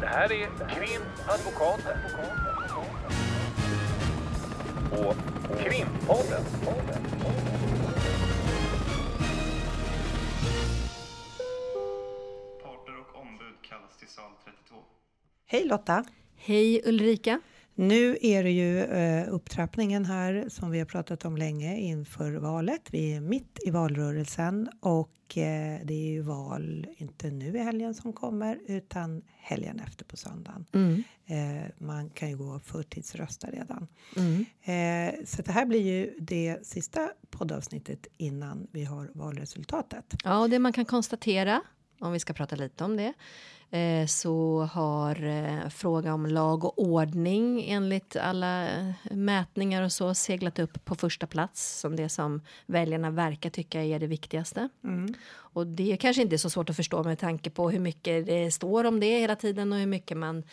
Det här är Krimadvokaten. Och Krimpodden. Parter och ombud kallas till sal 32. Hej Lotta! Hej Ulrika! Nu är det ju eh, upptrappningen här som vi har pratat om länge inför valet. Vi är mitt i valrörelsen och eh, det är ju val, inte nu i helgen som kommer, utan helgen efter på söndagen. Mm. Eh, man kan ju gå och förtidsrösta redan. Mm. Så det här blir ju det sista poddavsnittet innan vi har valresultatet. Ja, och det man kan konstatera, om vi ska prata lite om det, eh, så har eh, fråga om lag och ordning enligt alla eh, mätningar och så seglat upp på första plats som det som väljarna verkar tycka är det viktigaste. Mm. Och det är kanske inte så svårt att förstå med tanke på hur mycket det står om det hela tiden och hur mycket man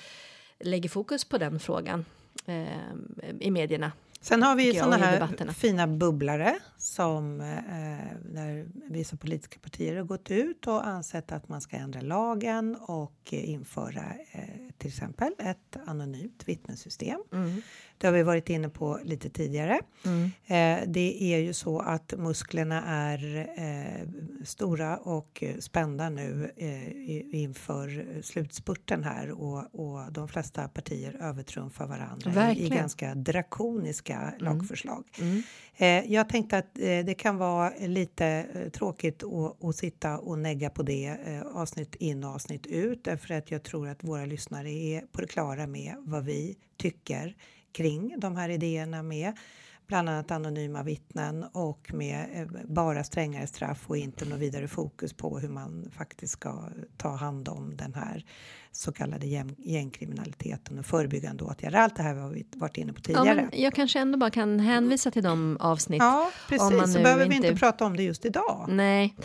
lägger fokus på den frågan eh, i medierna. Sen har vi ju såna här fina bubblare som eh, där vissa politiska partier har gått ut och ansett att man ska ändra lagen och eh, införa eh, till exempel ett anonymt vittnessystem. Mm. Det har vi varit inne på lite tidigare. Mm. Eh, det är ju så att musklerna är eh, stora och spända nu eh, inför slutspurten här och, och de flesta partier övertrumfar varandra i, i ganska drakoniska lagförslag. Mm. Eh, jag tänkte att eh, det kan vara lite eh, tråkigt att, sitta och negga på det avsnitt in och avsnitt ut därför att jag tror att våra lyssnare är på det klara med vad vi tycker kring de här idéerna med bland annat anonyma vittnen och med eh, bara strängare straff och inte något vidare fokus på hur man faktiskt ska ta hand om den här så kallade gäng, gängkriminaliteten och förebyggande åtgärder. Allt det här har vi varit inne på Ja, tidigare. men jag kanske ändå bara kan hänvisa till de avsnitt. Ja, om man precis. Så behöver vi inte- inte prata om det just idag. Nej.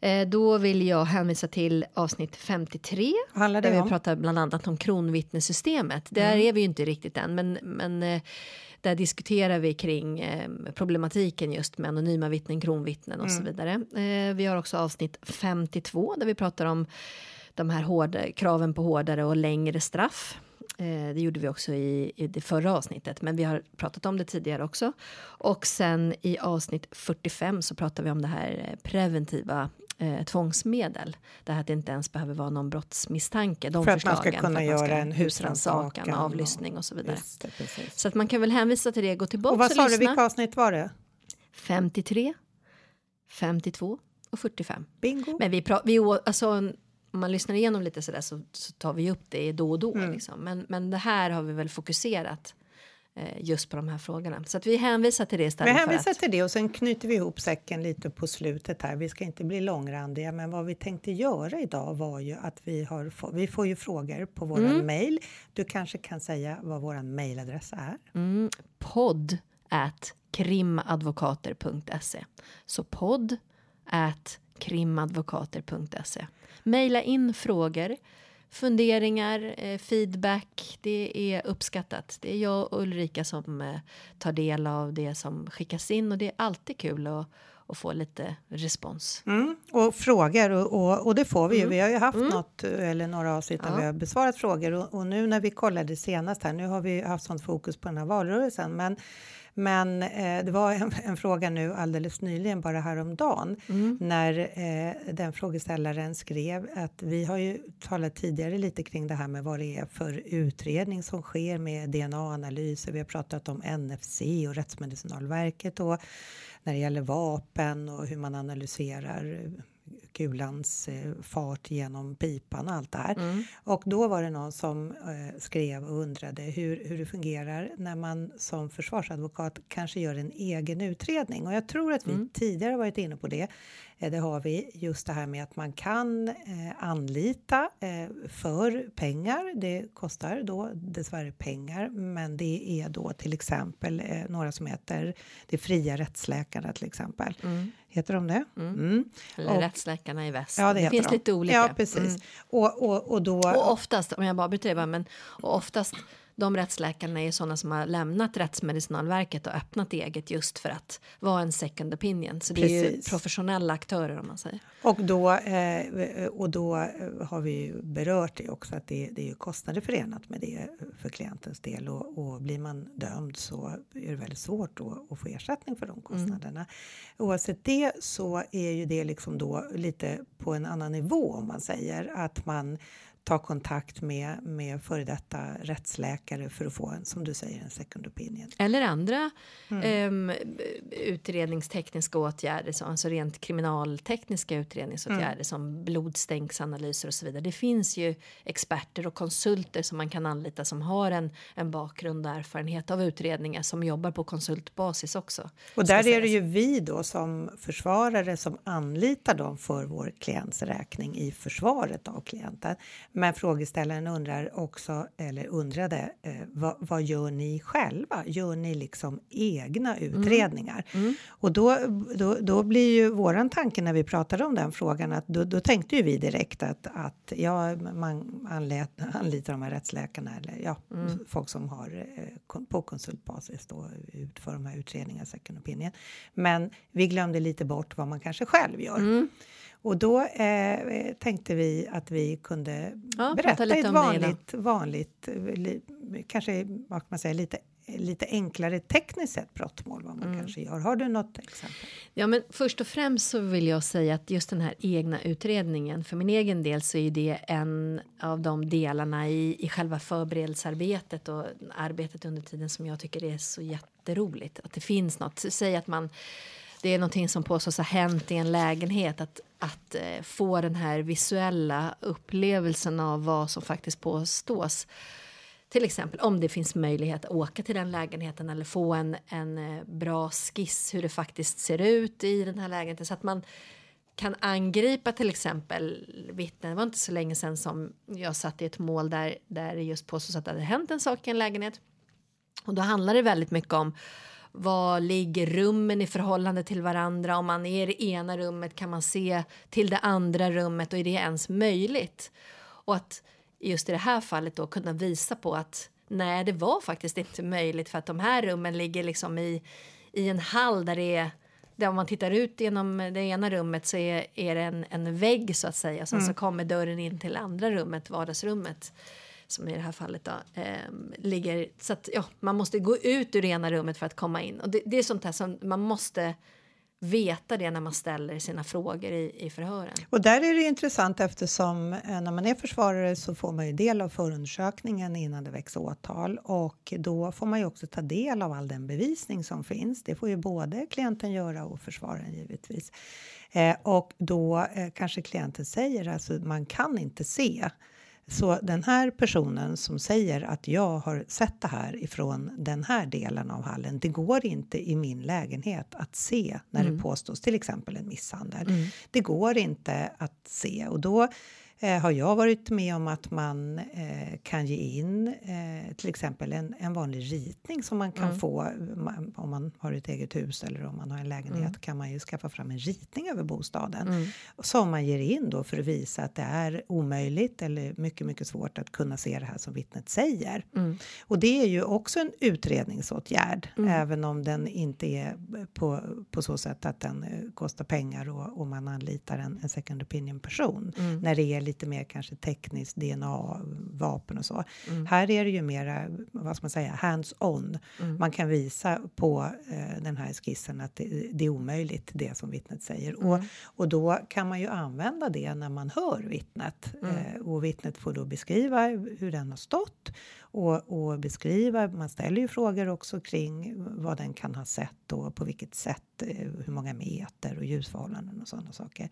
Eh, Då vill jag hänvisa till avsnitt 53. Vad handlar Där det vi om? pratar bland annat om kronvittnessystemet. Där Mm. är vi ju inte riktigt än, men, men eh, där diskuterar vi kring eh, problematiken just med anonyma vittnen, kronvittnen och så Mm. vidare. Eh, Vi har också avsnitt 52 där vi pratar om de här hårda, kraven på hårdare och längre straff. Eh, Det gjorde vi också i, i det förra avsnittet, men vi har pratat om det tidigare också. Och sen i avsnitt 45 så pratar vi om det här preventiva eh, tvångsmedel. Det här att det inte ens behöver vara någon brottsmisstanke. De För att man ska kunna göra en husrannsakan, och- avlyssning och så vidare. Det. Så att man kan väl hänvisa till det, gå tillbaka Och vad sa du, lyssna. vilka avsnitt var det? 53, 52 och 45. Bingo. Men vi, vi alltså, om man lyssnar igenom lite sådär så, så tar vi upp det då och då. Mm. Liksom. Men, men det här har vi väl fokuserat just på de här frågorna. Så att vi hänvisar till det Vi istället hänvisar för att... till det och sen knyter vi ihop säcken lite på slutet här. Vi ska inte bli långrandiga, men vad vi tänkte göra idag var ju att vi har få, vi får ju frågor på våran Mm. mail. Du kanske kan säga vad våran mailadress är? Mm, podd at krimadvokater.se. Så podd at krimadvokater.se. Maila in frågor, funderingar, eh, feedback. Det är uppskattat. Det är jag och Ulrika som eh, tar del av det som skickas in och det är alltid kul att, att få lite respons. Mm. Och frågor, och, och, och det får vi ju. Vi har ju haft Mm. något eller några avsnitt där Ja. vi har besvarat frågor och, och nu när vi kollade senast här, nu har vi haft sånt fokus på den här valrörelsen, men men eh, det var en, en fråga nu alldeles nyligen, bara häromdagen, Mm. när eh, den frågeställaren skrev att vi har ju talat tidigare lite kring det här med vad det är för utredning som sker med DNA-analyser. Vi har pratat om NFC och Rättsmedicinalverket och när det gäller vapen och hur man analyserar kulans eh, fart genom pipan och allt det här. Mm. Och då var det någon som eh, skrev och undrade hur, hur det fungerar när man som försvarsadvokat kanske gör en egen utredning. Och jag tror att vi Mm. tidigare varit inne på det. Eh, det har vi just det här med att man kan eh, anlita eh, för pengar. Det kostar då dessvärre pengar, men det är då till exempel eh, några som heter det fria rättsläkarna till exempel. Mm. Heter de det? Mm. Mm. Eller Och- rättsläkarna i väst. Ja, det, det finns de. lite olika. Ja, precis. Mm. Och, och, och då... Och oftast, om jag bara bryter det men och oftast de rättsläkarna är sådana som har lämnat Rättsmedicinalverket och öppnat eget just för att vara en second opinion. Så det är ju Precis. professionella aktörer om man säger. Och då, eh, och då eh, har vi ju berört det också att det, det är ju kostnader förenat med det för klientens del och, och blir man dömd så är det väldigt svårt då att få ersättning för de kostnaderna. Oavsett det så är ju det liksom då lite på en annan nivå om man säger att man tar kontakt med, med före detta rättsläkare för att få en, som du säger, en second opinion. Eller andra ehm, utredningstekniska åtgärder, så, alltså rent kriminaltekniska utredningsåtgärder som blodstänksanalyser och så vidare. Det finns ju experter och konsulter som man kan anlita som har en, en bakgrund och erfarenhet av utredningar som jobbar på konsultbasis också. Och där är det ju vi då som försvarare som anlitar dem för vår klients räkning i försvaret av klienten. Men frågeställaren undrar också, eller undrade, eh, vad, vad gör ni själva? Gör ni liksom egna utredningar? Och då, då, då blir ju våran tanke när vi pratade om den frågan att då, då tänkte ju vi direkt att, att ja, man anlät, anlitar de här rättsläkarna eller ja, folk som har eh, på konsultbasis då utför de här utredningarna, second opinion. Men vi glömde lite bort vad man kanske själv gör. Och då eh, tänkte vi att vi kunde Ja, berätta lite ett vanligt, vanligt eh, li, kanske vad kan man säga, lite, lite enklare tekniskt sett brottmål, vad man Mm. kanske gör. Har du något exempel? Ja, men först och främst så vill jag säga att just den här egna utredningen, för min egen del så är det en av de delarna i, i själva förberedelsearbetet och arbetet under tiden som jag tycker är så jätteroligt. Att det finns något. Säg att man det är någonting som påstås ha hänt i en lägenhet. Att, att eh, få den här visuella upplevelsen av vad som faktiskt påstås. Till exempel om det finns möjlighet att åka till den lägenheten eller få en, en eh, bra skiss hur det faktiskt ser ut i den här lägenheten så att man kan angripa till exempel vittnen. Det var inte så länge sedan som jag satt i ett mål där, där det just påstås att det hade hänt en sak i en lägenhet. Och då handlar det väldigt mycket om vad ligger rummen i förhållande till varandra? Om man är i det ena rummet kan man se till det andra rummet och är det ens möjligt? Och att just i det här fallet då kunna visa på att nej, det var faktiskt inte möjligt för att de här rummen ligger liksom i, i en hall där det är där om man tittar ut genom det ena rummet så är, är det en, en vägg så att säga. Sen så kommer dörren in till andra rummet, vardagsrummet som i det här fallet då, eh, ligger så att ja, man måste gå ut ur det ena rummet för att komma in och det, det är sånt här som man måste veta det när man ställer sina frågor i, i förhören. Och där är det intressant eftersom eh, när man är försvarare så får man ju del av förundersökningen innan det väcks åtal och då får man ju också ta del av all den bevisning som finns. Det får ju både klienten göra och försvararen givetvis. Eh, och då eh, kanske klienten säger alltså man kan inte se så den här personen som säger att jag har sett det här ifrån den här delen av hallen. Det går inte i min lägenhet att se när det påstås till exempel en misshandel. Det går inte att se och då eh, har jag varit med om att man eh, kan ge in eh, till exempel en, en vanlig ritning som man kan få ma- om man har ett eget hus eller om man har en lägenhet kan man ju skaffa fram en ritning över bostaden som man ger in då för att visa att det är omöjligt eller mycket, mycket svårt att kunna se det här som vittnet säger. Och det är ju också en utredningsåtgärd, även om den inte är på, på så sätt att den eh, kostar pengar och, och man anlitar en, en second opinion person när det är lite mer kanske tekniskt DNA, vapen och så. Här är det ju mera, vad ska man säga, hands on. Man kan visa på eh, den här skissen att det, det är omöjligt det som vittnet säger. Och, och då kan man ju använda det när man hör vittnet. Eh, och vittnet får då beskriva hur den har stått och, och beskriva. Man ställer ju frågor också kring vad den kan ha sett och på vilket sätt, eh, hur många meter och ljusförhållanden och sådana saker.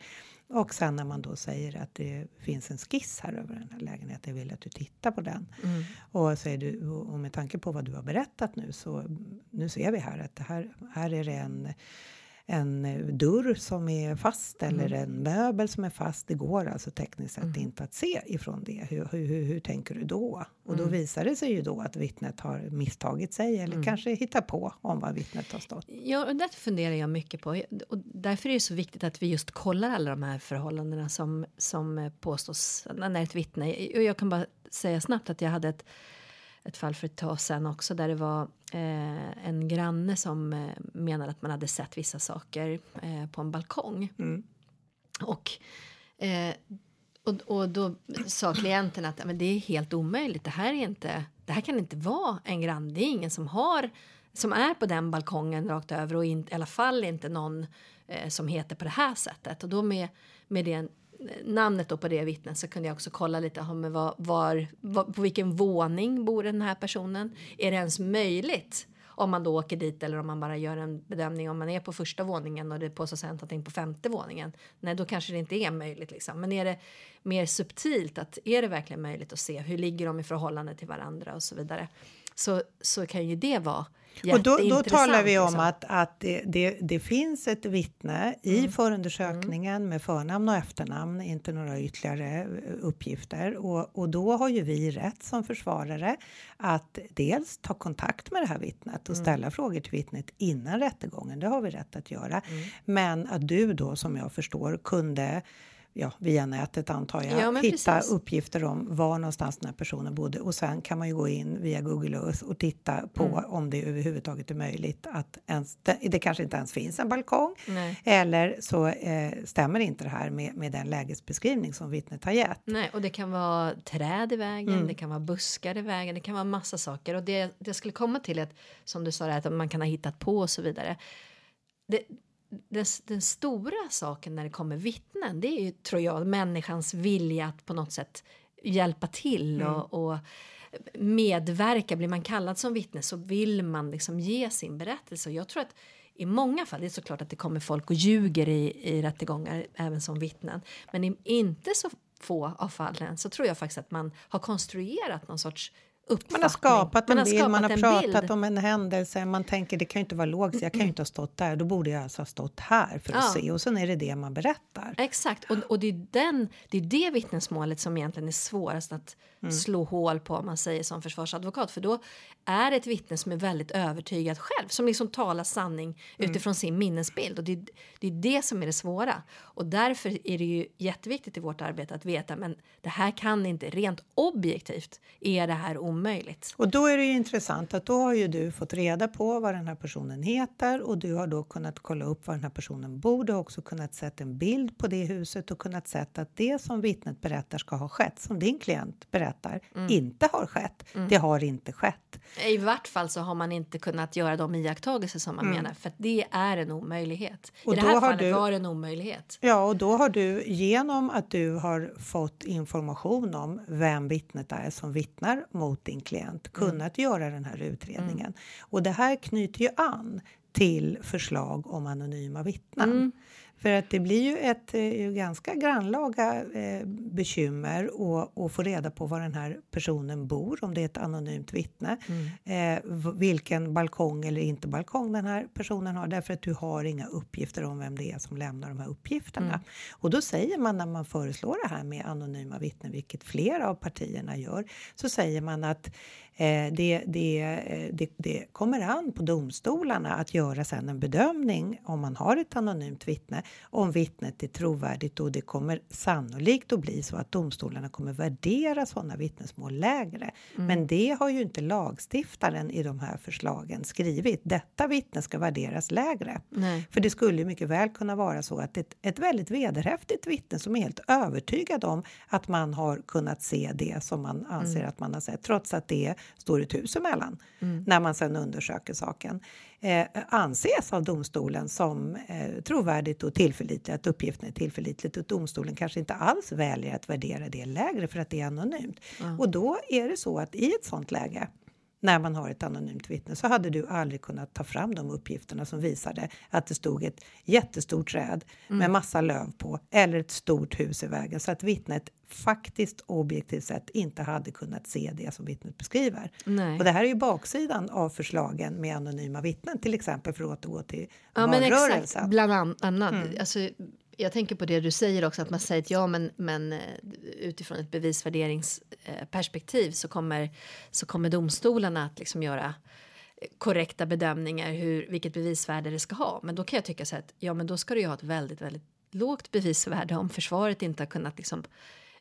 Och sen när man då säger att det finns en skiss här över den här lägenheten, jag vill att du tittar på den. Och, säger du, och med tanke på vad du har berättat nu så nu ser vi här att det här, här är det en en eh, dörr som är fast eller en möbel som är fast. Det går alltså tekniskt sett inte att se ifrån det. Hur, hur, hur, hur tänker du då? Och då visar det sig ju då att vittnet har misstagit sig eller kanske hittar på om vad vittnet har stått. Ja, och det funderar jag mycket på. Och därför är det så viktigt att vi just kollar alla de här förhållandena som, som påstås när ett vittne... Och jag kan bara säga snabbt att jag hade ett ett fall för ett tag sedan också där det var eh, en granne som eh, menade att man hade sett vissa saker eh, på en balkong. Mm. Och, eh, och, och då sa klienten att men det är helt omöjligt. Det här, är inte, det här kan inte vara en granne. Det är ingen som har som är på den balkongen rakt över och in, i alla fall inte någon eh, som heter på det här sättet. Och då med, med det namnet då på det vittnet så kunde jag också kolla lite om var, var, var, på vilken våning bor den här personen. Är det ens möjligt om man då åker dit eller om man bara gör en bedömning om man är på första våningen och det påstås hänt någonting på femte våningen. Nej, då kanske det inte är möjligt liksom. Men är det mer subtilt att är det verkligen möjligt att se hur ligger de i förhållande till varandra och så vidare. Så, så kan ju det vara och då, då talar vi om liksom. att, att det, det, det, finns ett vittne i Mm. förundersökningen med förnamn och efternamn, inte några ytterligare eh, uppgifter. Och, och då har ju vi rätt som försvarare att dels ta kontakt med det här vittnet och Mm. ställa frågor till vittnet innan rättegången. Det har vi rätt att göra. Mm. Men att du då, som jag förstår, kunde ja, via nätet antar jag, Ja, hitta precis. uppgifter om var någonstans den här personen bodde och sen kan man ju gå in via Google Earth och titta på Mm. om det överhuvudtaget är möjligt att ens, det, det kanske inte ens finns en balkong Nej. eller så eh, stämmer inte det här med, med den lägesbeskrivning som vittnet har gett. Nej, och det kan vara träd i vägen, Mm. det kan vara buskar i vägen, det kan vara massa saker. Och det, det skulle komma till att, som du sa, där, att man kan ha hittat på och så vidare. Det, den, den stora saken när det kommer vittnen, det är ju, tror jag, människans vilja att på något sätt hjälpa till Mm. och, och medverka. Blir man kallad som vittne så vill man liksom ge sin berättelse. Och jag tror att i många fall, det är såklart att det kommer folk och ljuger i, i rättegångar även som vittnen. Men i inte så få av fallen så tror jag faktiskt att man har konstruerat någon sorts uppfattning. Man har skapat en har bild, man har skapat pratat bild. om en händelse, man tänker det kan ju inte vara logiskt, jag kan ju inte ha stått där, då borde jag alltså ha stått här för att Ja. se och sen är det det man berättar. Exakt, och, och det, är den, det är det vittnesmålet som egentligen är svårast att Mm. slå hål på om man säger som försvarsadvokat. För då är ett vittne som är väldigt övertygad själv, som liksom talar sanning Mm. utifrån sin minnesbild. Och det, det är det som är det svåra. Och därför är det ju jätteviktigt i vårt arbete att veta, men det här kan inte, rent objektivt är det här omöjligt. Och då är det ju intressant att då har ju du fått reda på vad den här personen heter och du har då kunnat kolla upp var den här personen bor. Du har också kunnat sätta en bild på det huset och kunnat sett att det som vittnet berättar ska ha skett, som din klient berättar, inte har skett. Det har inte skett. I vart fall så har man inte kunnat göra de iakttagelser som man Mm. menar, för det är en omöjlighet. Och I det här fallet du- var det en omöjlighet. Ja, och då har du genom att du har fått information om vem vittnet är som vittnar mot din klient kunnat göra den här utredningen. Och det här knyter ju an till förslag om anonyma vittnen. För att det blir ju ett eh, ganska grannlaga eh, bekymmer att, få reda på var den här personen bor, om det är ett anonymt vittne. Eh, v- vilken balkong eller inte balkong den här personen har, därför att du har inga uppgifter om vem det är som lämnar de här uppgifterna. Och då säger man när man föreslår det här med anonyma vittnen, vilket flera av partierna gör, så säger man att Eh, det, det, eh, det, det kommer an på domstolarna att göra sen en bedömning om man har ett anonymt vittne, om vittnet är trovärdigt och det kommer sannolikt att bli så att domstolarna kommer värdera sådana vittnesmål lägre. Men det har ju inte lagstiftaren i de här förslagen skrivit. Detta vittne ska värderas lägre. Nej. För det skulle ju mycket väl kunna vara så att ett, ett väldigt vederhäftigt vittne som är helt övertygad om att man har kunnat se det som man anser att man har sett, trots att det står ett hus emellan när man sedan undersöker saken, eh, anses av domstolen som eh, trovärdigt och tillförlitligt, att uppgiften är tillförlitligt och domstolen kanske inte alls väljer att värdera det lägre för att det är anonymt. Och då är det så att i ett sånt läge när man har ett anonymt vittne så hade du aldrig kunnat ta fram de uppgifterna som visade att det stod ett jättestort träd med massa löv på eller ett stort hus i vägen så att vittnet faktiskt objektivt sett inte hade kunnat se det som vittnet beskriver. Nej. Och det här är ju baksidan av förslagen med anonyma vittnen till exempel för att återgå till Ja, men exakt. Bland an- annat. Mm. Alltså, jag tänker på det du säger också, att man säger att ja, men, men eh, utifrån ett Eh, perspektiv så kommer, så kommer domstolarna att liksom göra eh, korrekta bedömningar hur, vilket bevisvärde det ska ha. Men då kan jag tycka så här att ja, men då ska det ju ha ett väldigt, väldigt lågt bevisvärde om försvaret inte har kunnat liksom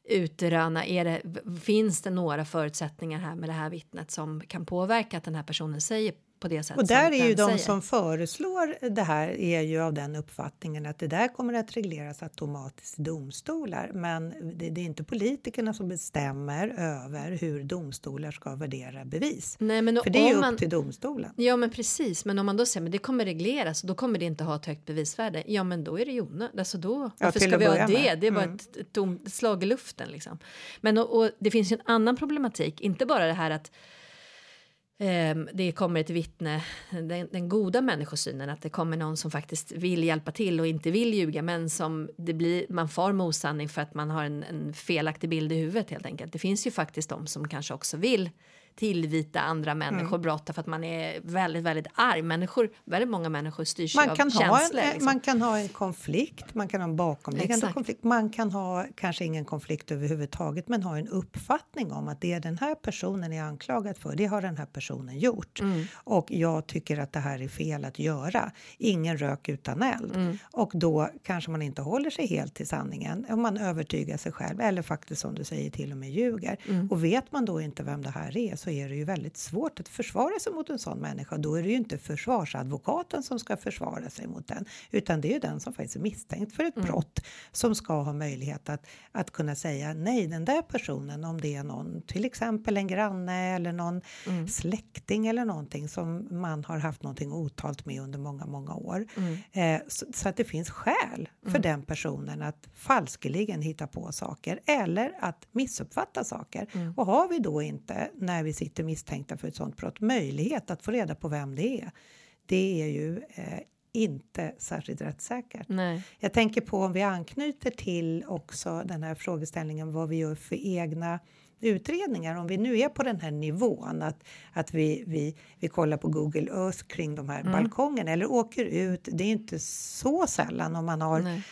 utröna, är det, finns det några förutsättningar här med det här vittnet som kan påverka att den här personen säger på det sätt Och där är ju de säger. som föreslår det här är ju av den uppfattningen att det där kommer att regleras automatiskt i domstolar. Men det, det är inte politikerna som bestämmer över hur domstolar ska värdera bevis. Nej, men För det är ju upp man, till domstolen. Ja men precis, men om man då säger men det kommer regleras och då kommer det inte ha ett högt bevisvärde. Ja men då är det ju onödigt. Alltså då, varför till ska vi ha det? med. Det är bara Mm. ett, ett tom, slag i luften liksom. Men och, och det finns ju en annan problematik, inte bara det här att Ehm, det kommer ett vittne, den, den goda människosynen, att det kommer någon som faktiskt vill hjälpa till och inte vill ljuga, men som det blir, man far med osanning för att man har en, en felaktig bild i huvudet helt enkelt. Det finns ju faktiskt de som kanske också vill tillvita andra människor Mm. brott för att man är väldigt, väldigt arg. Människor, väldigt många människor styrs Man av kan, ha en, känslor. eh, liksom. man kan ha en konflikt, man kan ha en bakomliggande Exakt. konflikt. Man kan ha kanske ingen konflikt överhuvudtaget men ha en uppfattning om att det den här personen är anklagad för, det har den här personen gjort. Mm. Och jag tycker att det här är fel att göra. Ingen rök utan eld. Mm. Och då kanske man inte håller sig helt till sanningen. Om man övertygar sig själv eller faktiskt som du säger till och med ljuger. Mm. Och vet man då inte vem det här är så är det ju väldigt svårt att försvara sig mot en sån människa. Då är det ju inte försvarsadvokaten som ska försvara sig mot den utan det är ju den som faktiskt är misstänkt för ett Mm. brott som ska ha möjlighet att, att kunna säga nej, den där personen, om det är någon, till exempel en granne eller någon Mm. släkting eller någonting som man har haft någonting otalt med under många, många år. Mm. Eh, så, så att det finns skäl för den personen att falskeligen hitta på saker eller att missuppfatta saker. Mm. Och har vi då inte, när vi sitter misstänkta för ett sådant brott, möjlighet att få reda på vem det är, det är ju eh, inte särskilt rättssäkert. Nej. Jag tänker på om vi anknyter till också den här frågeställningen vad vi gör för egna utredningar. Om vi nu är på den här nivån att, att vi, vi, vi kollar på Google Earth kring de här Mm. balkongerna eller åker ut. Det är inte så sällan om man har Nej.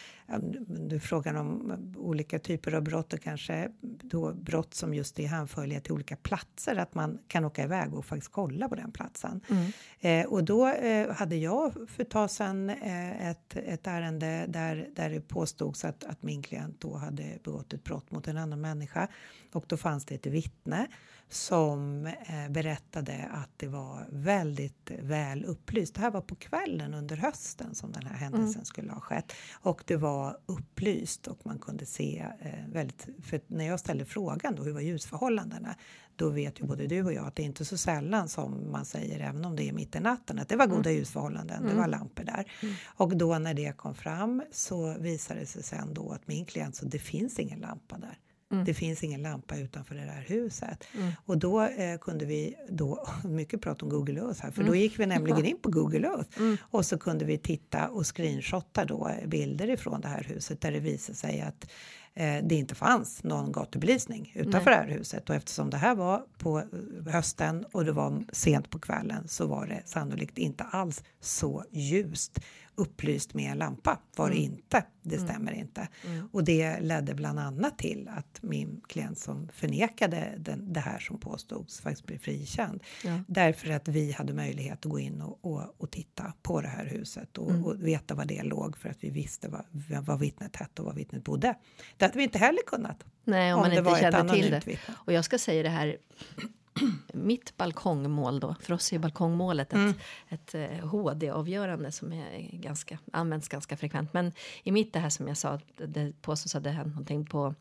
Du frågar om olika typer av brott och kanske då brott som just är hänförliga till olika platser, att man kan åka iväg och faktiskt kolla på den platsen. Mm. Eh, och då eh, hade jag för ett tag sedan eh, ett, ett ärende där, där det påstods att, att min klient då hade begått ett brott mot en annan människa och då fanns det ett vittne som eh, berättade att det var väldigt väl upplyst. Det här var på kvällen under hösten som den här händelsen skulle ha skett och det var upplyst och man kunde se eh, väldigt, för när jag ställde frågan då hur var ljusförhållandena då vet ju både du och jag att det är inte så sällan som man säger även om det är mitt i natten att det var goda ljusförhållanden, det var lampor där. Och då när det kom fram så visade det sig sen då att min klient så det finns ingen lampa där. Det finns ingen lampa utanför det där huset. Och då eh, kunde vi, då, mycket prat om Google Earth här, för då gick vi nämligen in på Google Earth. Och så kunde vi titta och screenshotta då bilder ifrån det här huset där det visade sig att eh, det inte fanns någon gatubelysning utanför det här huset. Och eftersom det här var på eh, hösten och det var sent på kvällen så var det sannolikt inte alls så ljust upplyst med en lampa var det inte. Det stämmer inte. Och det ledde bland annat till att min klient som förnekade den, det här som påstods faktiskt blev frikänd. Ja. Därför att vi hade möjlighet att gå in och, och, och titta på det här huset och, och veta var det låg för att vi visste vad, vad vittnet hette och var vittnet bodde. Det hade vi inte heller kunnat. Nej, om, Om man det inte var kände till det. vittne. Och jag ska säga det här. Mitt balkongmål då, för oss är balkongmålet ett, Mm. ett eh, HD-avgörande som är ganska, används ganska frekvent. Men i mitt det här som jag sa, det påstås att det hänt någonting på,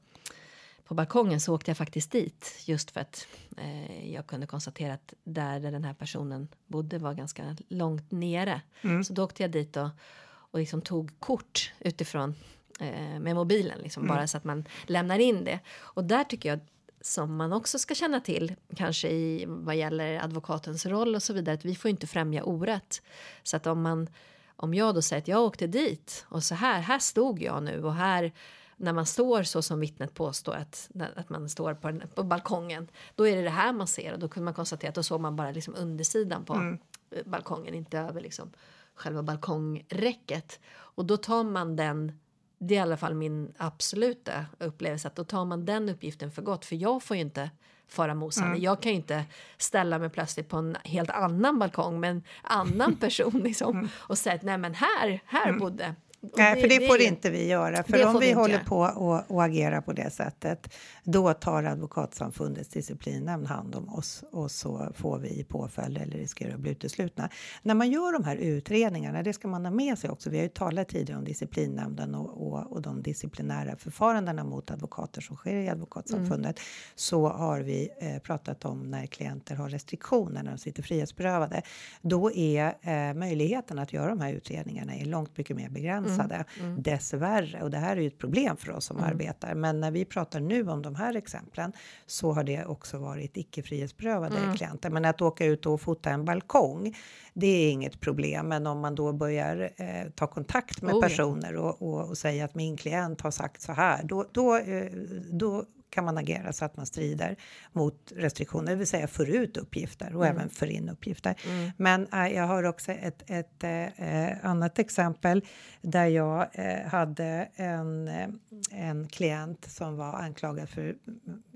på balkongen så åkte jag faktiskt dit just för att eh, jag kunde konstatera att där, där den här personen bodde var ganska långt nere. Mm. Så då åkte jag dit och, och liksom tog kort utifrån eh, med mobilen, liksom, bara så att man lämnar in det. Och där tycker jag som man också ska känna till, kanske i vad gäller advokatens roll och så vidare, att vi får inte främja orätt. Så att om man, om jag då säger att jag åkte dit och så här, här stod jag nu och här när man står så som vittnet påstår att, att man står på, den, på balkongen, då är det det här man ser och då kunde man konstatera att då såg man bara liksom undersidan på eh, balkongen, inte över liksom själva balkongräcket. Och då tar man den det är i alla fall min absoluta upplevelse att då tar man den uppgiften för gott för jag får ju inte fara med osanning. Jag kan ju inte ställa mig plötsligt på en helt annan balkong med en annan person liksom, och säga att nej men här, här bodde Nej, för det, får inte vi göra. För om vi, vi håller göra. på och, och agerar på det sättet, då tar Advokatsamfundets disciplinnämnd hand om oss och så får vi påföljd eller riskerar att bli uteslutna. När man gör de här utredningarna, det ska man ha med sig också. Vi har ju talat tidigare om disciplinnämnden och, och, och de disciplinära förfarandena mot advokater som sker i Advokatsamfundet. Mm. Så har vi eh, pratat om när klienter har restriktioner, när de sitter frihetsberövade. Då är eh, möjligheten att göra de här utredningarna är långt mycket mer begränsade. Mm. Dessvärre, och det här är ju ett problem för oss som arbetar. Men när vi pratar nu om de här exemplen så har det också varit icke frihetsberövade Mm. klienter. Men att åka ut och fota en balkong, det är inget problem. Men om man då börjar eh, ta kontakt med Oh personer och, och, och säga att min klient har sagt så här, då, då, eh, då kan man agera så att man strider mot restriktioner, det vill säga för ut uppgifter och även för in uppgifter. Men äh, jag har också ett, ett äh, annat exempel där jag äh, hade en, äh, en klient som var anklagad för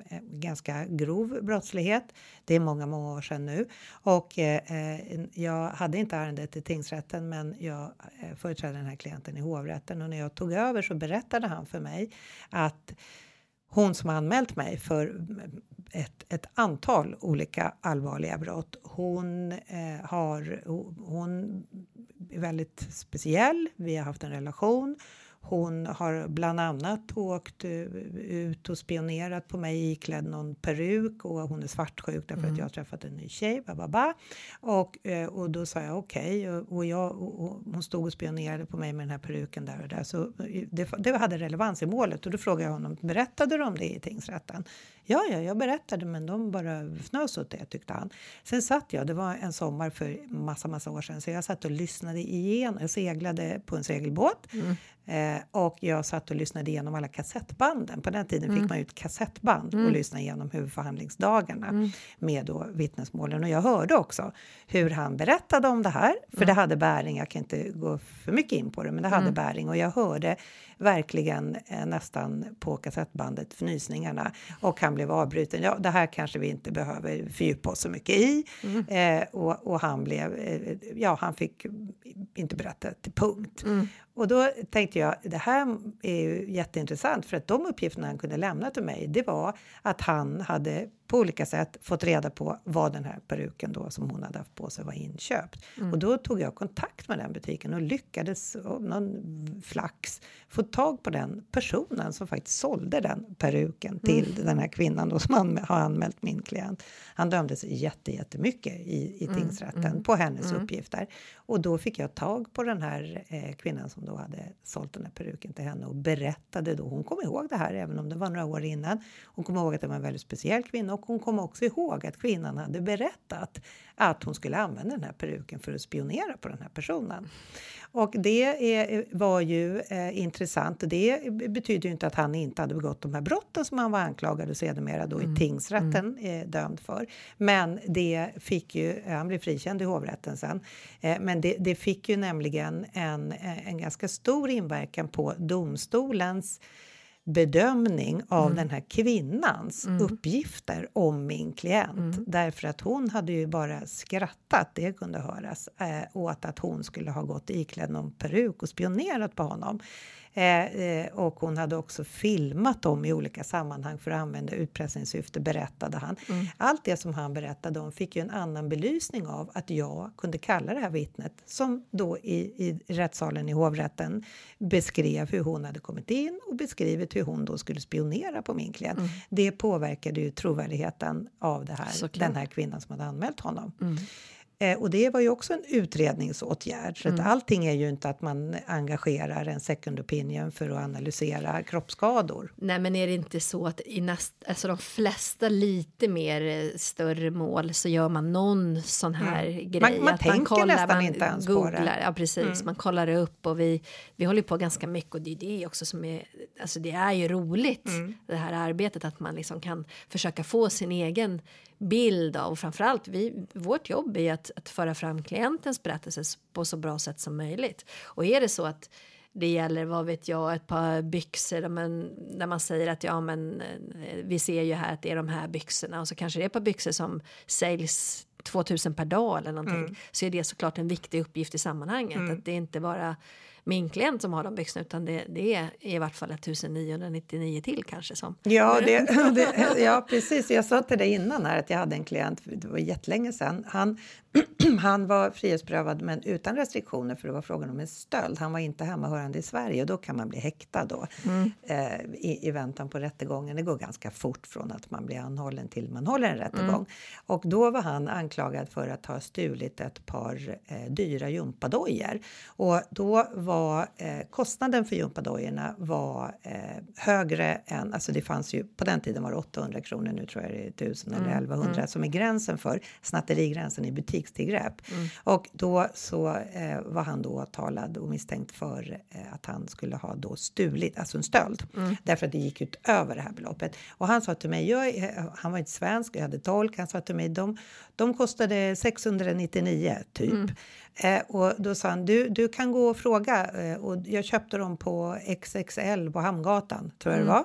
äh, ganska grov brottslighet. Det är många, många år sedan nu och äh, jag hade inte ärendet i tingsrätten, men jag äh, företrädde den här klienten i hovrätten och när jag tog över så berättade han för mig att hon som har anmält mig för ett, ett antal olika allvarliga brott. Hon, eh, har, hon är väldigt speciell. Vi har haft en relation. Hon har bland annat åkt eh, ut och spionerat på mig iklädd någon peruk och hon är svartsjuk därför att jag har träffat en ny tjej. Bababa. Och, eh, och då sa jag okej och, och, jag, och, och hon stod och spionerade på mig med den här peruken där och där. Så det, det hade relevans i målet och då frågade jag honom berättade du om det i tingsrätten? Ja, ja, jag berättade men de bara fnös åt det tyckte han. Sen satt jag, det var en sommar för massa, massa år sedan, så jag satt och lyssnade igenom. Jag seglade på en segelbåt eh, och jag satt och lyssnade igenom alla kassettbanden. På den tiden fick man ut kassettband och lyssna igenom huvudförhandlingsdagarna med då vittnesmålen. Och jag hörde också hur han berättade om det här, för det hade bäring. Jag kan inte gå för mycket in på det, men det hade bäring och jag hörde verkligen eh, nästan på kassettbandet fnysningarna och han blev avbruten. Ja, det här kanske vi inte behöver fördjupa oss så mycket i eh, och, och han blev, eh, ja, han fick inte berätta till punkt. Och då tänkte jag, det här är ju jätteintressant för att de uppgifterna han kunde lämna till mig, det var att han hade på olika sätt fått reda på vad den här peruken då som hon hade haft på sig var inköpt. Och då tog jag kontakt med den butiken och lyckades av någon flax få tag på den personen som faktiskt sålde den peruken till den här kvinnan då som han, har anmält min klient. Han dömdes jätte, jättemycket i, i tingsrätten på hennes uppgifter. Och då fick jag tag på den här eh, kvinnan som då hade sålt den här peruken till henne och berättade då. Hon kom ihåg det här även om det var några år innan. Hon kom ihåg att det var en väldigt speciell kvinna och hon kom också ihåg att kvinnan hade berättat att hon skulle använda den här peruken för att spionera på den här personen. Och det är, var ju eh, intressant. Det betyder ju inte att han inte hade begått de här brotten som han var anklagad och sedermera då i tingsrätten eh, dömd för. Men det fick ju, han blev frikänd i hovrätten sen, eh, men det, det fick ju nämligen en, en ganska stor inverkan på domstolens bedömning av den här kvinnans uppgifter om min klient. Därför att hon hade ju bara skrattat, det kunde höras, eh, åt att hon skulle ha gått iklädd någon peruk och spionerat på honom. Eh, eh, och hon hade också filmat dem i olika sammanhang för att använda utpressningssyfte, berättade han. Allt det som han berättade om fick ju en annan belysning av att jag kunde kalla det här vittnet som då i, i rättssalen i hovrätten beskrev hur hon hade kommit in och beskrivit hur hon då skulle spionera på min klient. Det påverkade ju trovärdigheten av det här, Såklart. den här kvinnan som hade anmält honom. Eh, och det var ju också en utredningsåtgärd. Så att allting är ju inte att man engagerar en second opinion för att analysera kroppsskador. Nej, men är det inte så att i näst, alltså de flesta lite mer eh, större mål så gör man någon sån här grej? Man- man att tänker nästan inte ens på det. googlar, Ja, precis. Man kollar upp och vi, vi håller på ganska mycket och det är det också som är, alltså det är ju roligt det här arbetet att man liksom kan försöka få sin egen bild av och framförallt vi, vårt jobb är att, att föra fram klientens berättelse på så bra sätt som möjligt. Och är det så att det gäller, vad vet jag, ett par byxor där man, där man säger att ja men eh, vi ser ju här att det är de här byxorna och så kanske det är ett par byxor som säljs 2000 per dag eller någonting så är det såklart en viktig uppgift i sammanhanget. Att det inte bara min klient som har de byxorna utan det, det är i vart fall 1999 till kanske som... Ja, det, det, ja, precis. Jag sa till dig innan här att jag hade en klient, det var jättelänge sedan. Han, han var frihetsberövad men utan restriktioner för det var frågan om en stöld. Han var inte hemmahörande i Sverige och då kan man bli häktad då mm. eh, i, i väntan på rättegången. Det går ganska fort från att man blir anhållen till man håller en rättegång. Mm. Och då var han anklagad för att ha stulit ett par eh, dyra gympadojor. Och då var eh, kostnaden för gympadojorna var eh, högre än, alltså det fanns ju, på den tiden var det 800 kronor, nu tror jag det är 1000 mm. eller 1100 mm. som är gränsen för snatterigränsen i butikstillgrepp. Mm. Och då så eh, var han då åtalad och misstänkt för eh, att han skulle ha då stulit, alltså en stöld. Mm. Därför att det gick ut över det här beloppet. Och han sa till mig, jag, han var inte svensk, jag hade tolk, han sa till mig, de, de kostade 699 typ. Mm. Eh, och då sa han, du, du kan gå och fråga. Eh, och jag köpte dem på XXL på Hamngatan, tror jag mm. det var.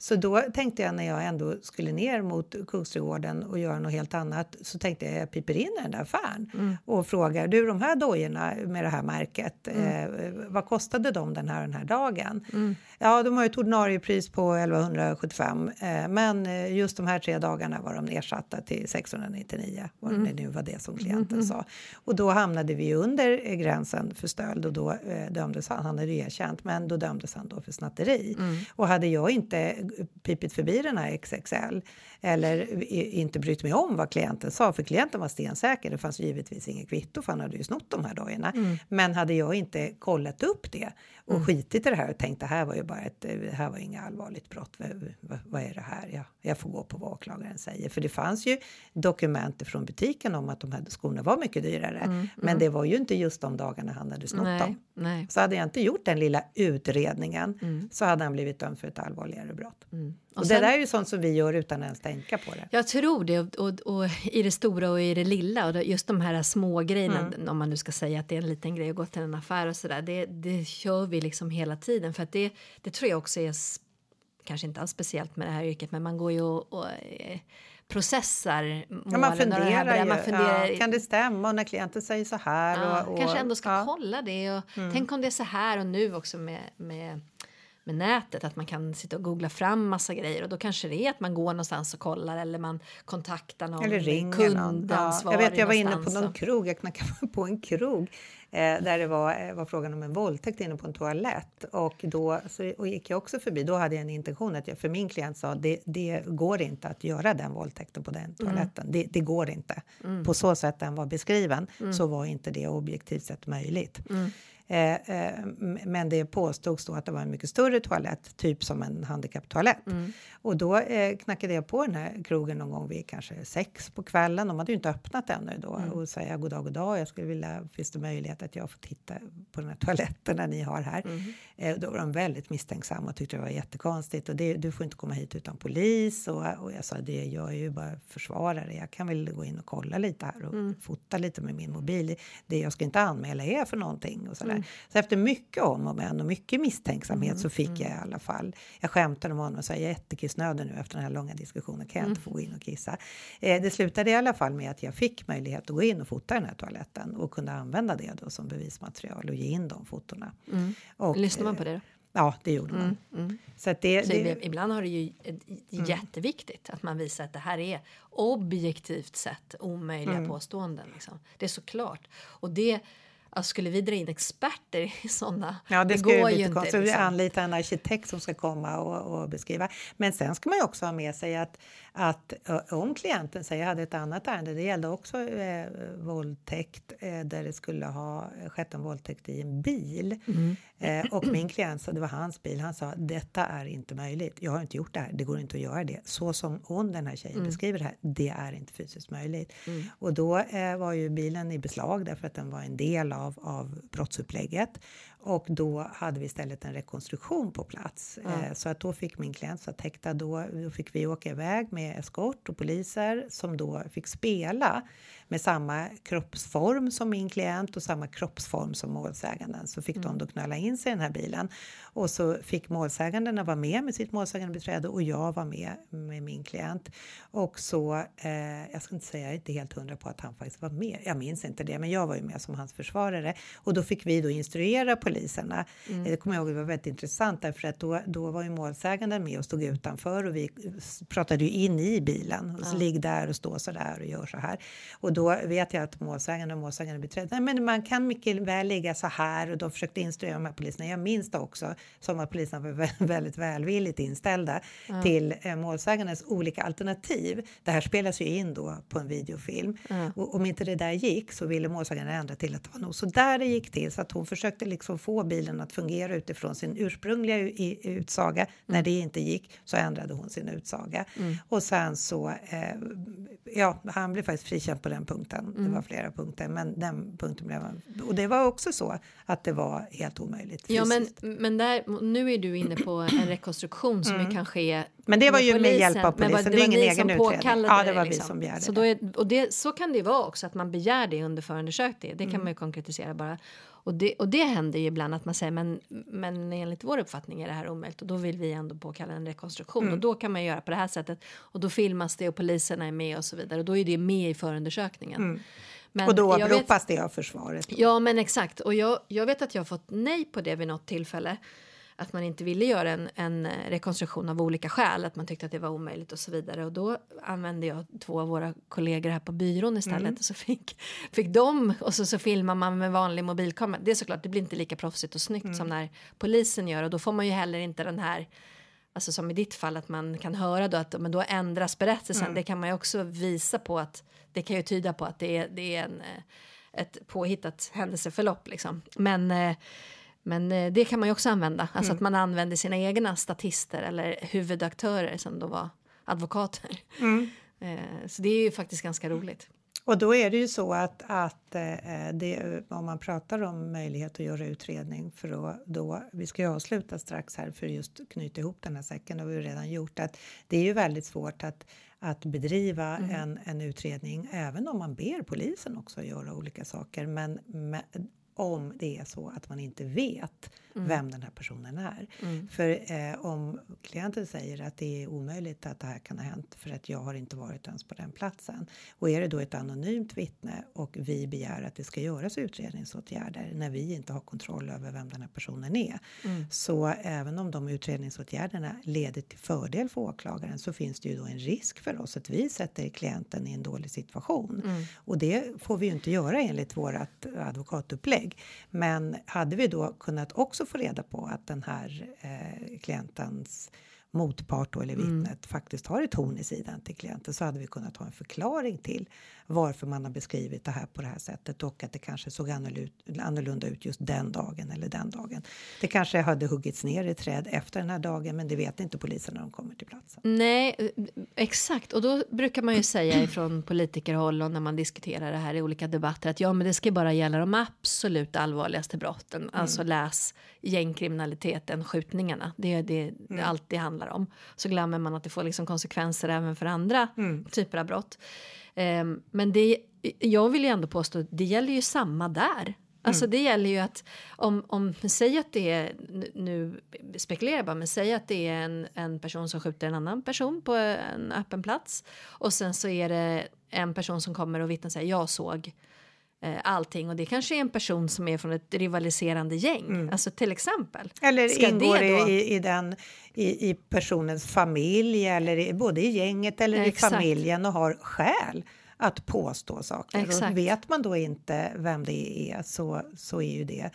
Så då tänkte jag när jag ändå skulle ner mot Kungsträdgården och göra något helt annat så tänkte jag jag piper in i den där affären mm. och frågar du de här dojorna med det här märket, mm. eh, vad kostade de den här den här dagen? Mm. Ja, de har ett ordinariepris på 1175 eh, men eh, just de här tre dagarna var de nedsatta till 699, vad mm. det nu var det som klienten mm-hmm. sa. Och då hamnade vi under gränsen för stöld och då eh, dömdes han, han hade erkänt, men då dömdes han då för snatteri. Mm. Och hade jag inte pipit förbi den här XXL eller inte brytt mig om vad klienten sa, för klienten var stensäker. Det fanns givetvis inget kvitto för han hade ju snott de här dojorna. Mm. Men hade jag inte kollat upp det och mm. skitit i det här och tänkt det här var ju bara ett, det här var inget allvarligt brott. Vad, vad, vad är det här? Ja, jag får gå på vad åklagaren säger. För det fanns ju dokument från butiken om att de här skorna var mycket dyrare. Mm. Men mm. det var ju inte just de dagarna han hade snott nej, dem. Nej. Så hade jag inte gjort den lilla utredningen mm. så hade han blivit dömd för ett allvarligare brott. Mm. Och, och sen, det där är ju sånt som vi gör utan ens tänka på det. Jag tror det och, och, och i det stora och i det lilla och just de här små grejerna mm. om man nu ska säga att det är en liten grej att gå till en affär och sådär det, det kör vi liksom hela tiden för att det, det tror jag också är kanske inte alls speciellt med det här yrket men man går ju och, och eh, processar målen. Ja, man funderar ju. Man funderar, ja, kan det stämma och när klienten säger så här? Ja, och, och, kanske ändå ska kolla det och mm. tänk om det är så här och nu också med, med med nätet, att man kan sitta och googla fram massa grejer och då kanske det är att man går någonstans och kollar eller man kontaktar någon eller ringer kundansvarig. Ja, jag vet, jag var inne på någon krog, jag knackade på en krog eh, där det var, eh, var frågan om en våldtäkt inne på en toalett och då så, och gick jag också förbi. Då hade jag en intention att jag för min klient sa det, det går inte att göra den våldtäkten på den mm. toaletten. Mm. Det, det, går inte. Mm. På så sätt den var beskriven mm. så var inte det objektivt sett möjligt. Eh, eh, men det påstods då att det var en mycket större toalett, typ som en handikapptoalett. Mm. Och då eh, knackade jag på den här krogen någon gång vid kanske sex på kvällen. De hade ju inte öppnat ännu då mm. och säga god dag, god dag. Jag skulle vilja, finns det möjlighet att jag får titta på den här toaletten när ni har här? Mm. Då var de väldigt misstänksamma och tyckte det var jättekonstigt och det, du får inte komma hit utan polis och, och jag sa det, jag är ju bara försvarare. Jag kan väl gå in och kolla lite här och mm. fota lite med min mobil. Det jag ska inte anmäla er för någonting och så där. Mm. Så efter mycket om och men och mycket misstänksamhet mm. så fick jag i mm. alla fall. Jag skämtade med honom och sa jag är jättekissnödig nu efter den här långa diskussionen. Kan jag inte få gå in och kissa? Eh, det slutade i alla fall med att jag fick möjlighet att gå in och fota den här toaletten och kunde använda det då som bevismaterial och ge in de fotona. Mm. Och, Lyssnar man på det? Då? Ja, det gjorde man. Mm, mm. Så att det, så det, ibland har det ju mm. jätteviktigt att man visar att det här är objektivt sett omöjliga mm. påståenden. Liksom. Det är såklart. Och det Alltså, skulle vi dra in experter i sådana? Ja, det, det går ju inte. Liksom. anlita en arkitekt som ska komma och, och, beskriva. Men sen ska man ju också ha med sig att, att om klienten säger, jag hade ett annat ärende, det gällde också eh, våldtäkt eh, där det skulle ha skett en våldtäkt i en bil. Mm. Eh, och min klient sa, det var hans bil, han sa detta är inte möjligt. Jag har inte gjort det här, det går inte att göra det. Så som hon, den här tjejen, mm. beskriver det här, det är inte fysiskt möjligt. Mm. Och då eh, var ju bilen i beslag därför att den var en del av, av brottsupplägget. Och då hade vi istället en rekonstruktion på plats. Mm. Så att då fick min klient satt häktad. Då, då fick vi åka iväg med eskort och poliser som då fick spela med samma kroppsform som min klient och samma kroppsform som målsäganden. Så fick mm. de då knöla in sig i den här bilen. Och så fick målsägandena vara med med sitt målsägandebiträde och jag var med med min klient. Och så, eh, jag ska inte säga, jag är inte helt hundra på att han faktiskt var med. Jag minns inte det, men jag var ju med som hans försvarare. Och då fick vi då instruera poliserna. Det kommer jag ihåg, det var väldigt intressant därför att då, då var ju målsäganden med och stod utanför och vi pratade ju in i bilen. Och så Ja. ligg där och stå så där och gör så här. Och då vet jag att målsäganden och målsäganden beträdde, men man kan mycket väl ligga så här och de försökte instruera de här poliserna. Jag minns det också som att poliserna var vä- väldigt välvilligt inställda till eh, målsägandens olika alternativ. Det här spelas ju in då på en videofilm Ja. och om inte det där gick så ville målsäganden ändra till att det var nog så där det gick till så att hon försökte liksom få bilen att fungera utifrån sin ursprungliga utsaga. När det inte gick så ändrade hon sin utsaga och sen så eh, ja, han blev faktiskt frikänd på den punkten. Det var flera punkter, men den punkten blev. Och det var också så att det var helt omöjligt. Ja, men, fysiskt. men där, nu är du inne på en rekonstruktion som ju kan ske Mm. Men det var ju med polisen. hjälp av Men polisen, vad- det är ingen egen utredning. Ja, det var vi liksom. som begärde så det. Är, och det, så kan det vara också, att man begär det under förundersökning. Det kan Mm. man ju konkretisera bara. Och det, och det händer ju ibland att man säger men, men enligt vår uppfattning är det här omöjligt och då vill vi ändå påkalla en rekonstruktion Mm. och då kan man göra på det här sättet och då filmas det och poliserna är med och så vidare och då är det med i förundersökningen. Men Mm. och då åberopas det av försvaret. Ja, men exakt. Och jag, jag vet att jag har fått nej på det vid något tillfälle. Att man inte ville göra en, en rekonstruktion av olika skäl. Att man tyckte att det var omöjligt och så vidare. Och då använde jag två av våra kollegor här på byrån istället. Och så fick, fick de, och så, så filmar man med vanlig mobilkamera. Det är såklart, det blir inte lika proffsigt och snyggt som när polisen gör. Och då får man ju heller inte den här Alltså som i ditt fall att man kan höra då att men då ändras berättelsen. Det kan man ju också visa på att det kan ju tyda på att det är, det är en, eh, ett påhittat händelseförlopp liksom. Men, eh, men eh, det kan man ju också använda. Alltså att man använder sina egna statister eller huvudaktörer som då var advokater. Eh, Så det är ju faktiskt ganska roligt. Och då är det ju så att, att eh, det, om man pratar om möjlighet att göra utredning för då, då vi ska ju avsluta strax här för just knyta ihop den här säcken, det har vi redan gjort, att det är ju väldigt svårt att att bedriva en, en utredning även om man ber polisen också göra olika saker. Men, men om det är så att man inte vet vem den här personen är. För eh, om klienten säger att det är omöjligt att det här kan ha hänt för att jag har inte varit ens på den platsen. Och är det då ett anonymt vittne och vi begär att det ska göras utredningsåtgärder när vi inte har kontroll över vem den här personen är. Så även om de utredningsåtgärderna leder till fördel för åklagaren så finns det ju då en risk för oss att vi sätter klienten i en dålig situation. Och det får vi ju inte göra enligt vårt advokatupplägg. Men hade vi då kunnat också få reda på att den här eh, klientens motpart då, eller vittnet faktiskt har ett horn i sidan till klienten så hade vi kunnat ha en förklaring till varför man har beskrivit det här på det här sättet och att det kanske såg annorlunda, ut just den dagen eller den dagen. Det kanske hade huggits ner i träd efter den här dagen men det vet inte polisen när de kommer till platsen. Nej, exakt. Och då brukar man ju säga ifrån politikerhåll och när man diskuterar det här i olika debatter att ja, men det ska bara gälla de absolut allvarligaste brotten. Alltså läs gängkriminaliteten, skjutningarna. Det är det, allt det handlar om. Så glömmer man att det får liksom konsekvenser även för andra typer av brott. Ehm, men det, jag vill ju ändå påstå att det gäller ju samma där. Alltså det gäller ju att om, om säg att det är, nu- spekulerar jag bara, men säg att det är en, en person som skjuter en annan person på en öppen plats och sen så är det en person som kommer och vittnar säger jag såg allting och det kanske är en person som är från ett rivaliserande gäng, alltså till exempel. Eller Ska det ingår då- i, i, den, i, i personens familj eller i, både i gänget eller Exakt. i familjen och har skäl att påstå saker. Exakt. Och vet man då inte vem det är så, så är ju det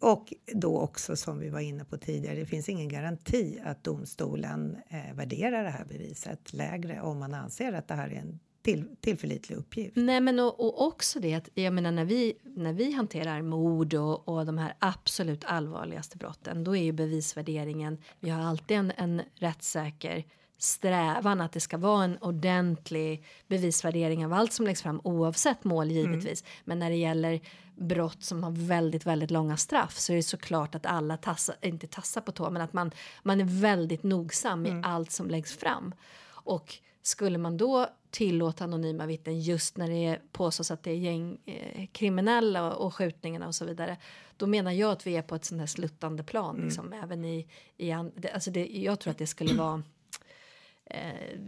och då också som vi var inne på tidigare, det finns ingen garanti att domstolen eh, värderar det här beviset lägre om man anser att det här är en till, tillförlitlig uppgift. Nej, men och, och också det att jag menar när vi när vi hanterar mord och, och de här absolut allvarligaste brotten, då är ju bevisvärderingen. Vi har alltid en, en rättssäker strävan att det ska vara en ordentlig bevisvärdering av allt som läggs fram oavsett mål givetvis. Men när det gäller brott som har väldigt, väldigt långa straff så är det såklart att alla tassar, inte tassar på tå, men att man, man är väldigt nogsam i allt som läggs fram. Och skulle man då tillåta anonyma vittnen just när det påstås att det är gängkriminella eh, kriminella och, och skjutningarna och så vidare. Då menar jag att vi är på ett sånt här sluttande plan. Liksom, även i, i alltså det, jag tror att det skulle vara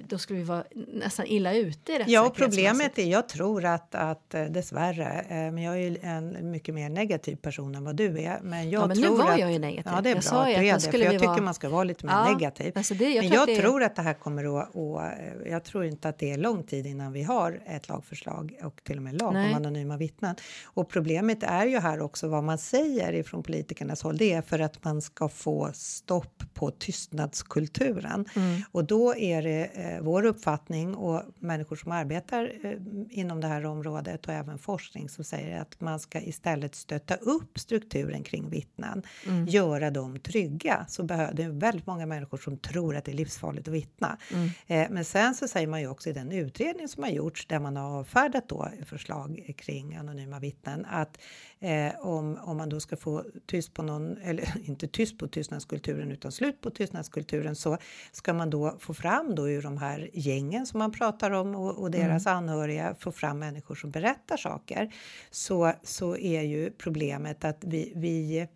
då skulle vi vara nästan illa ute i Ja, och problemet är, jag tror att, att eh, dessvärre, eh, men jag är ju en mycket mer negativ person än vad du är. Men jag Ja, men nu tror var att, jag ju negativ. Ja, det är Jag bra att du är det, för jag tycker vara- man ska vara lite mer Ja, negativ. alltså det- jag men tror jag det- tror att det här kommer att, och, eh, jag tror inte att det är lång tid innan vi har ett lagförslag och till och med lag Nej. om anonyma vittnen. Och problemet är ju här också vad man säger ifrån politikernas håll. Det är för att man ska få stopp på tystnadskulturen. Mm. Och då är det eh, vår uppfattning och människor som arbetar eh, inom det här området och även forskning som säger att man ska istället stötta upp strukturen kring vittnen, Mm. göra dem trygga. Så behöver det är väldigt många människor som tror att det är livsfarligt att vittna. Mm. Eh, men sen så säger man ju också i den utredning som har gjorts där man har avfärdat då förslag kring anonyma vittnen att eh, om, om man då ska få tyst på någon, eller inte tyst på tystnadskulturen utan slut på tystnadskulturen så ska man då få fram då ur de här gängen som man pratar om och, och deras anhöriga få fram människor som berättar saker så, så är ju problemet att vi, vi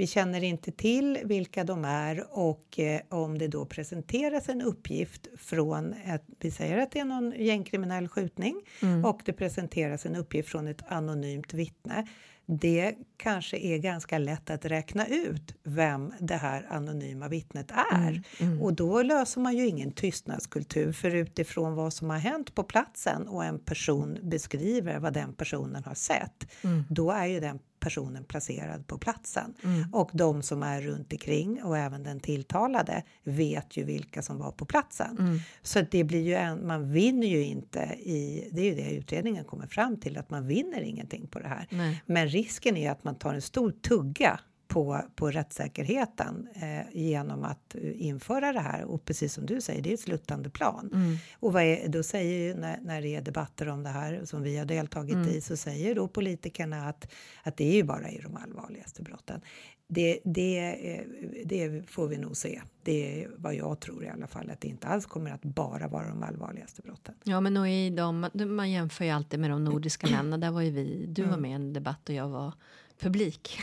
vi känner inte till vilka de är och eh, om det då presenteras en uppgift från ett, vi säger att det är någon gängkriminell skjutning och det presenteras en uppgift från ett anonymt vittne. Det kanske är ganska lätt att räkna ut vem det här anonyma vittnet är. Och då löser man ju ingen tystnadskultur för utifrån vad som har hänt på platsen och en person beskriver vad den personen har sett. Då är ju den personen placerad på platsen. Och de som är runt omkring och även den tilltalade vet ju vilka som var på platsen. Så att det blir ju en, man vinner ju inte i, det är ju det utredningen kommer fram till, att man vinner ingenting på det här. Nej. Men risken är att man tar en stor tugga på, på rättssäkerheten eh, genom att eh, införa det här. Och precis som du säger, det är ett sluttande plan. Mm. Och vad är, då säger ju när, när det är debatter om det här som vi har deltagit Mm. i så säger då politikerna att, att det är ju bara i de allvarligaste brotten. Det, det, eh, det får vi nog se. Det är vad jag tror i alla fall, att det inte alls kommer att bara vara de allvarligaste brotten. Ja, men och i de, man jämför ju alltid med de nordiska länderna. Där var ju vi, du Mm. var med i en debatt och jag var publik.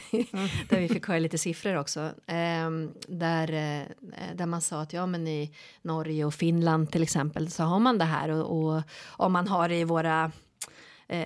där vi fick höra lite siffror också. Ehm, där, eh, där man sa att ja, men i Norge och Finland till exempel så har man det här och, och om man har det i våra Eh,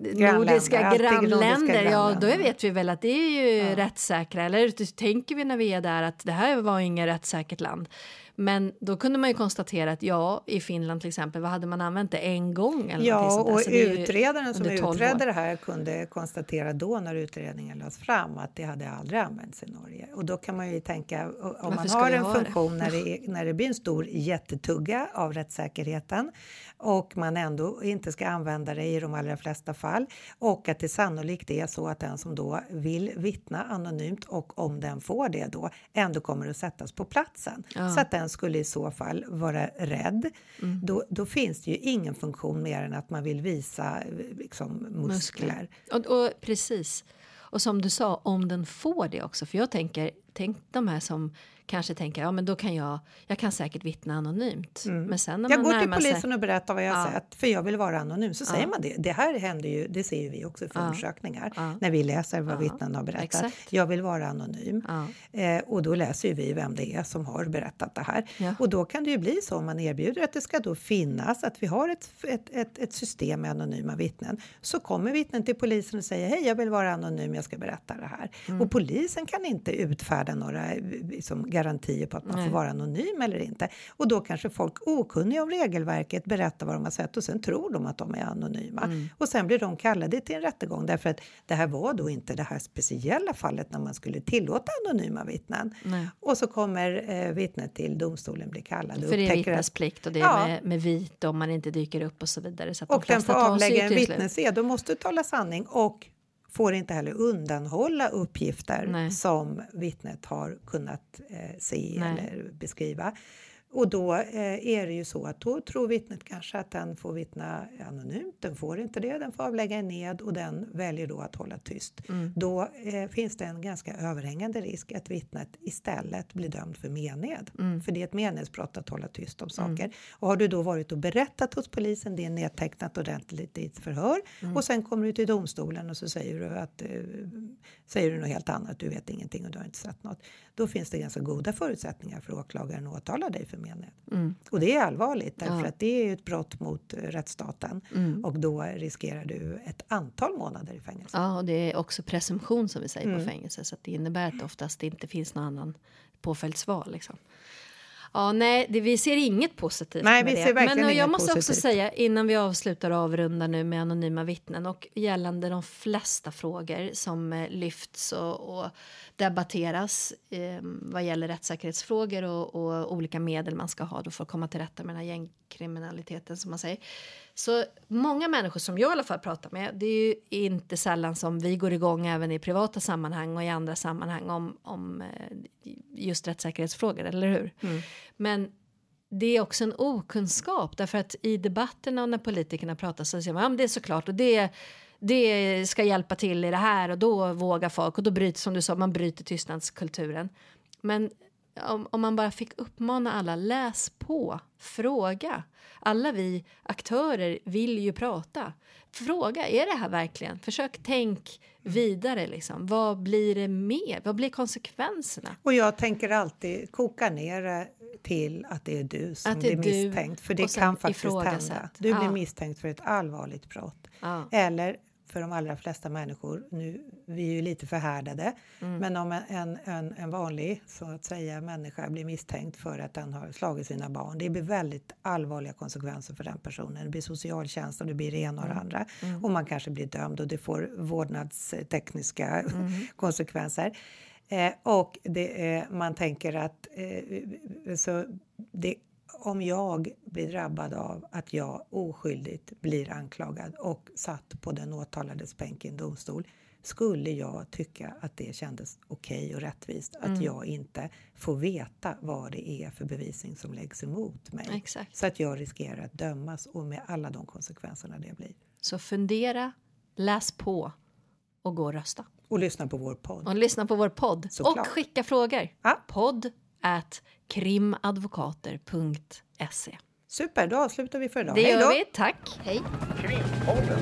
Grannländer, nordiska nordiska grannländer, ja då grannländer. vet vi väl att det är ju Ja. rättssäkra. Eller tänker vi när vi är där att det här var inget rättssäkert land. Men då kunde man ju konstatera att ja, i Finland till exempel, vad hade man använt det en gång? Eller Ja, och utredaren som under 12 utredde det här kunde konstatera då när utredningen lades fram att det hade aldrig använts i Norge. Och då kan man ju tänka om Varför man har en ha det? funktion när det, är, när det blir en stor jättetugga av rättssäkerheten och man ändå inte ska använda det i de allra flesta fall och att det sannolikt är så att den som då vill vittna anonymt och om den får det då ändå kommer att sättas på platsen Ja. så att den skulle i så fall vara rädd. Mm. Då, då finns det ju ingen funktion mer än att man vill visa liksom, muskler. Muskler. Och, och precis. Och som du sa, om den får det också. För jag tänker, tänk de här som kanske tänker, ja men då kan jag, jag kan säkert vittna anonymt. Men sen när Mm. Jag man går till närmar sig- polisen och berättar vad jag har Ja. sett för jag vill vara anonym. Så Ja. säger man det. Det här händer ju, det ser ju vi också i förundersökningar Ja. när vi läser vad Ja. vittnen har berättat. Exakt. Jag vill vara anonym. Eh, och då läser ju vi vem det är som har berättat det här. Och då kan det ju bli så om man erbjuder att det ska då finnas att vi har ett, ett, ett, ett system med anonyma vittnen. Så kommer vittnen till polisen och säger hej jag vill vara anonym, jag ska berätta det här. Mm. Och polisen kan inte utfärda några eh, liksom, garantier på att man Nej. får vara anonym eller inte. Och då kanske folk okunniga om regelverket berättar vad de har sett och sen tror de att de är anonyma. Mm. Och sen blir de kallade till en rättegång därför att det här var då inte det här speciella fallet när man skulle tillåta anonyma vittnen. Nej. Och så kommer eh, vittnet till domstolen bli kallad och För det är vittnesplikt och det är Ja. med, med vite om man inte dyker upp och så vidare. Så att de och den får avlägga en vittnesed. Då måste du tala sanning och får inte heller undanhålla uppgifter Nej. som vittnet har kunnat eh, se Nej. eller beskriva. Och då eh, är det ju så att då tror vittnet kanske att den får vittna anonymt. Den får inte det, den får avlägga en ned och den väljer då att hålla tyst. Mm. Då eh, finns det en ganska överhängande risk att vittnet istället blir dömd för mened. Mm. För det är ett menedighetsbrott att hålla tyst om saker. Och har du då varit och berättat hos polisen, det är nedtecknat ordentligt i ett förhör Mm. och sen kommer du till domstolen och så säger du att eh, säger du något helt annat, du vet ingenting och du har inte sett något. Då finns det ganska goda förutsättningar för åklagaren att åtala dig för mened. Mm. Och det är allvarligt därför Ja. att det är ett brott mot eh, rättsstaten Mm. och då riskerar du ett antal månader i fängelse. Ja, och det är också presumtion som vi säger Mm. på fängelse så att det innebär att det oftast inte finns någon annan påföljdsval. Liksom. Ja, nej, det, vi ser inget positivt Nej, med vi det. ser verkligen Men jag inget måste också positivt. säga innan vi avslutar och avrundar nu med anonyma vittnen och gällande de flesta frågor som eh, lyfts och, och debatteras eh, vad gäller rättssäkerhetsfrågor och, och olika medel man ska ha då för att komma till rätta med den här gängkriminaliteten som man säger. Så många människor som jag i alla fall pratar med, det är ju inte sällan som vi går igång även i privata sammanhang och i andra sammanhang om, om eh, just rättssäkerhetsfrågor, eller hur? Men det är också en okunskap därför att i debatterna och när politikerna pratar så säger man ja, men det är såklart och det, det ska hjälpa till i det här och då vågar folk och då bryter som du sa, man bryter tystnadskulturen. Men om, om man bara fick uppmana alla, läs på, fråga. Alla vi aktörer vill ju prata. Fråga, är det här verkligen? Försök tänk vidare liksom. Vad blir det mer? Vad blir konsekvenserna? Och jag tänker alltid koka ner det till att det är du som blir misstänkt. För det kan faktiskt hända. Du blir Ja. misstänkt för ett allvarligt brott. Ja. Eller för de allra flesta människor, nu, vi är ju lite förhärdade, Mm. men om en, en, en, vanlig så att säga människa blir misstänkt för att den har slagit sina barn, det blir väldigt allvarliga konsekvenser för den personen. Det blir socialtjänst och det blir det ena och Mm. det andra. Och man kanske blir dömd och det får vårdnadstekniska Mm. konsekvenser. Eh, och det, eh, man tänker att eh, så det, om jag blir drabbad av att jag oskyldigt blir anklagad och satt på den åtalades bänk i en domstol skulle jag tycka att det kändes okej och rättvist att jag inte får veta vad det är för bevisning som läggs emot mig. Exakt. Så att jag riskerar att dömas och med alla de konsekvenserna det blir. Så fundera, läs på och gå och rösta. Och lyssna på vår podd. Och lyssna på vår podd. Såklart. Och skicka frågor. Ja. Podd at krimadvokater.se. Super, då avslutar vi för idag. Det Hej gör då! vi. Tack. Hej. Krimpodden.